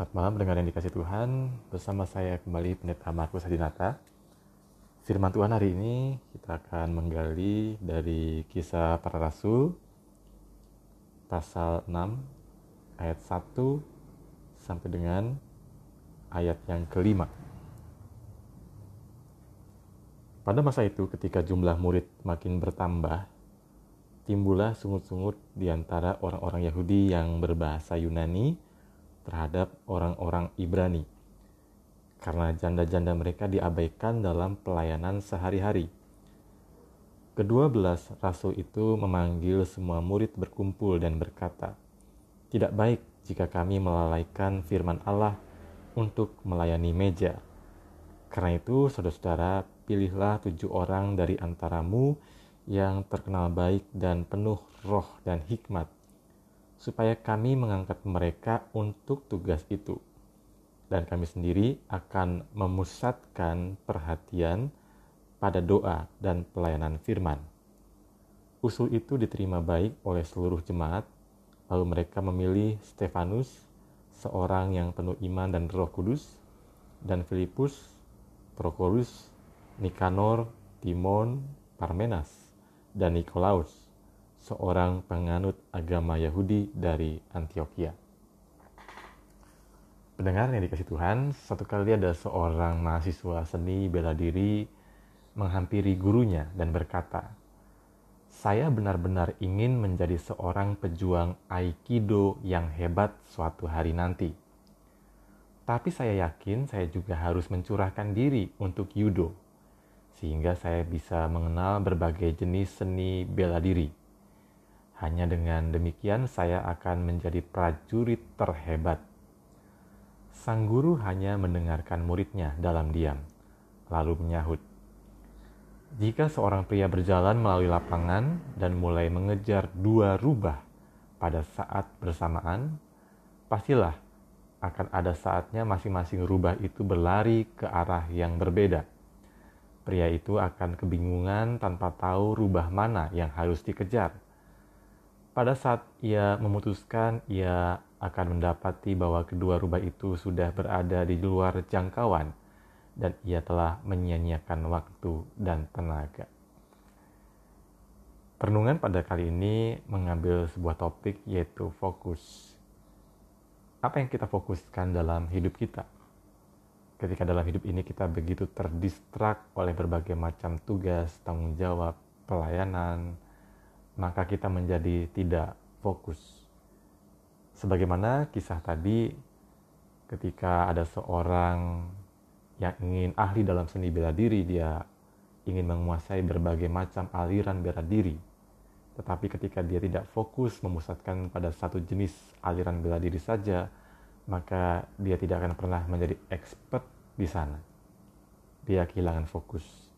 Selamat malam pendengar yang dikasih Tuhan. Bersama saya kembali Pendeta Markus Hadinata Firman Tuhan hari ini kita akan menggali dari kisah para rasul Pasal 6 ayat 1 sampai dengan ayat yang kelima. Pada masa itu ketika jumlah murid makin bertambah Timbullah sungut-sungut di antara orang-orang Yahudi yang berbahasa Yunani terhadap orang-orang Ibrani karena janda-janda mereka diabaikan dalam pelayanan sehari-hari. Kedua belas rasul itu memanggil semua murid berkumpul dan berkata, "Tidak baik jika kami melalaikan firman Allah untuk melayani meja. Karena itu, saudara-saudara, pilihlah tujuh orang dari antaramu yang terkenal baik dan penuh roh dan hikmat, supaya kami mengangkat mereka untuk tugas itu. Dan kami sendiri akan memusatkan perhatian pada doa dan pelayanan firman. Usul itu diterima baik oleh seluruh jemaat, lalu mereka memilih Stefanus, seorang yang penuh iman dan roh kudus, dan Filipus, Prokorus, Nikanor, Timon, Parmenas, dan Nikolaus, seorang penganut agama Yahudi dari Antioquia. Pendengar yang dikasih Tuhan, satu kali ada seorang mahasiswa seni bela diri menghampiri gurunya dan berkata, "Saya benar-benar ingin menjadi seorang pejuang aikido yang hebat suatu hari nanti. Tapi saya yakin saya juga harus mencurahkan diri untuk judo, sehingga saya bisa mengenal berbagai jenis seni bela diri." Hanya dengan demikian saya akan menjadi prajurit terhebat. Sang guru hanya mendengarkan muridnya dalam diam, lalu menyahut. Jika seorang pria berjalan melalui lapangan dan mulai mengejar dua rubah pada saat bersamaan, pastilah akan ada saatnya masing-masing rubah itu berlari ke arah yang berbeda. Pria itu akan kebingungan tanpa tahu rubah mana yang harus dikejar pada saat ia memutuskan, ia akan mendapati bahwa kedua rubah itu sudah berada di luar jangkauan dan ia telah menyia-nyiakan waktu dan tenaga. Perenungan pada kali ini mengambil sebuah topik yaitu fokus. Apa yang kita fokuskan dalam hidup kita? Ketika dalam hidup ini kita begitu terdistrak oleh berbagai macam tugas, tanggung jawab, pelayanan, maka kita menjadi tidak fokus. Sebagaimana kisah tadi, ketika ada seorang yang ingin ahli dalam seni bela diri, dia ingin menguasai berbagai macam aliran bela diri. Tetapi ketika dia tidak fokus memusatkan pada satu jenis aliran bela diri saja, maka dia tidak akan pernah menjadi expert di sana. Dia kehilangan fokus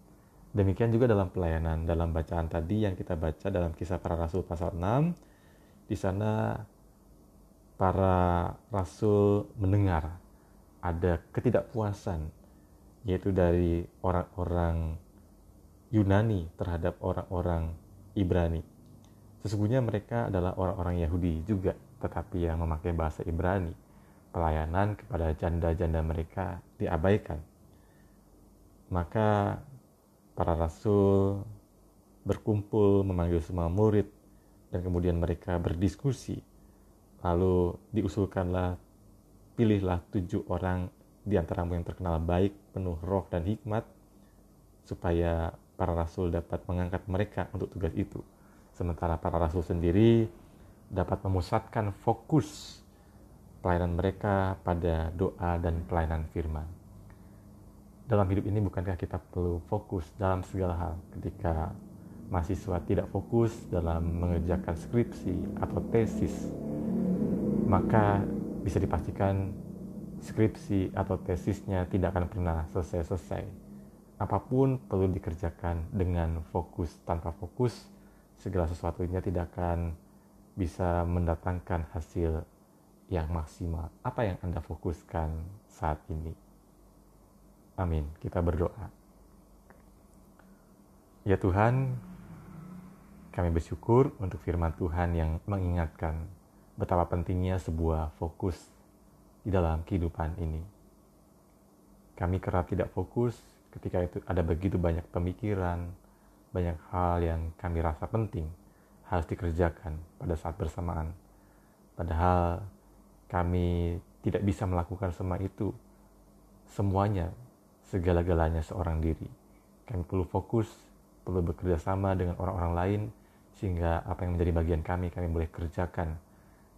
Demikian juga dalam pelayanan, dalam bacaan tadi yang kita baca dalam kisah para rasul pasal 6, di sana para rasul mendengar ada ketidakpuasan, yaitu dari orang-orang Yunani terhadap orang-orang Ibrani. Sesungguhnya mereka adalah orang-orang Yahudi juga, tetapi yang memakai bahasa Ibrani. Pelayanan kepada janda-janda mereka diabaikan. Maka para rasul berkumpul memanggil semua murid dan kemudian mereka berdiskusi. Lalu diusulkanlah pilihlah tujuh orang di antaramu yang terkenal baik penuh roh dan hikmat supaya para rasul dapat mengangkat mereka untuk tugas itu. Sementara para rasul sendiri dapat memusatkan fokus pelayanan mereka pada doa dan pelayanan firman dalam hidup ini bukankah kita perlu fokus dalam segala hal? Ketika mahasiswa tidak fokus dalam mengerjakan skripsi atau tesis maka bisa dipastikan skripsi atau tesisnya tidak akan pernah selesai-selesai. Apa pun perlu dikerjakan dengan fokus. Tanpa fokus segala sesuatunya tidak akan bisa mendatangkan hasil yang maksimal. Apa yang Anda fokuskan saat ini Amin. Kita berdoa. Ya Tuhan, kami bersyukur untuk firman Tuhan yang mengingatkan betapa pentingnya sebuah fokus di dalam kehidupan ini. Kami kerap tidak fokus ketika itu ada begitu banyak pemikiran, banyak hal yang kami rasa penting harus dikerjakan pada saat bersamaan. Padahal kami tidak bisa melakukan semua itu, semuanya, segala-galanya seorang diri. Kami perlu fokus, perlu bekerja sama dengan orang-orang lain, sehingga apa yang menjadi bagian kami, kami boleh kerjakan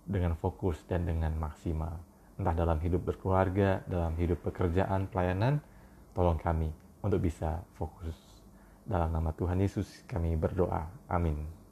dengan fokus dan dengan maksimal entah dalam hidup berkeluarga, dalam hidup pekerjaan, pelayanan, tolong kami untuk bisa fokus. Dalam nama Tuhan Yesus kami berdoa. Amin.